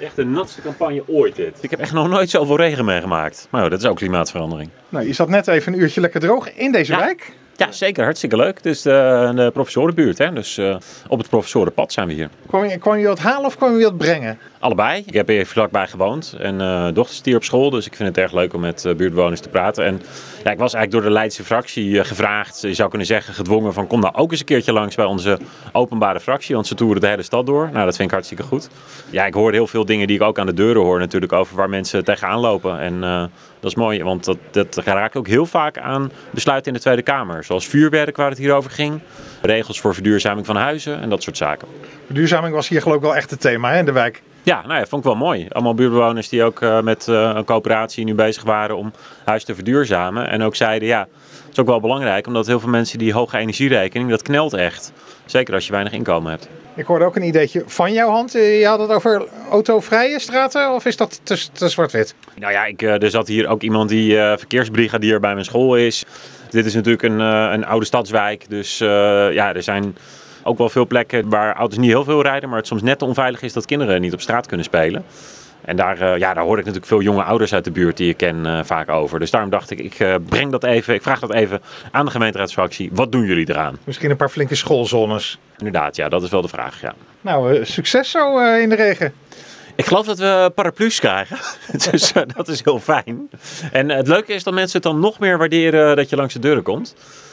Echt de natste campagne ooit dit. Ik heb echt nog nooit zoveel regen meegemaakt. Maar ja, dat is ook klimaatverandering. Nou, je zat net even een uurtje lekker droog in deze Ja. wijk. Ja, zeker. Hartstikke leuk. Dus de, de professorenbuurt. Hè? Dus eh, op het professorenpad zijn we hier. Kwam je, kwam je wat halen of kwam je wat brengen? Allebei. Ik heb hier vlakbij gewoond. En eh dochter zit hier op school. Dus ik vind het erg leuk om met eh, buurtbewoners te praten. En ja, ik was eigenlijk door de Leidse fractie eh, gevraagd. Je zou kunnen zeggen gedwongen van kom nou ook eens een keertje langs bij onze openbare fractie. Want ze toeren de hele stad door. Nou, dat vind ik hartstikke goed. Ja, ik hoorde heel veel dingen die ik ook aan de deuren hoor natuurlijk. Over waar mensen tegenaan lopen. En dat is mooi. Want dat, dat raakt ook heel vaak aan besluiten in de Tweede Kamer. Zoals vuurwerk waar het hier over ging. Regels voor verduurzaming van huizen en dat soort zaken. Verduurzaming was hier geloof ik wel echt het thema hè, in de wijk. Ja, nou ja, vond ik wel mooi. Allemaal buurtbewoners die ook eh, met eh, een coöperatie nu bezig waren om huis te verduurzamen. En ook zeiden, ja, het is ook wel belangrijk, omdat heel veel mensen die hoge energierekening, dat knelt echt. Zeker als je weinig inkomen hebt. Ik hoorde ook een ideetje van jouw hand. Eh, Je had het over autovrije straten of is dat te, te zwart-wit? Nou ja, ik, er zat hier ook iemand die eh, verkeersbrigadier bij mijn school is. Dit is natuurlijk een, een oude stadswijk, dus ja, er zijn ook wel veel plekken waar auto's niet heel veel rijden, maar het soms net te onveilig is dat kinderen niet op straat kunnen spelen. En daar, eh, ja, daar hoor ik natuurlijk veel jonge ouders uit de buurt die ik ken eh, vaak over. Dus daarom dacht ik, ik eh, breng dat even, ik vraag dat even aan de gemeenteraadsfractie. Wat doen jullie eraan? Misschien een paar flinke schoolzones. Inderdaad, ja, dat is wel de vraag, ja. Nou, succes zo in de regen. Ik geloof dat we paraplu's krijgen. dus dat is heel fijn. En het leuke is dat mensen het dan nog meer waarderen dat je langs de deuren komt.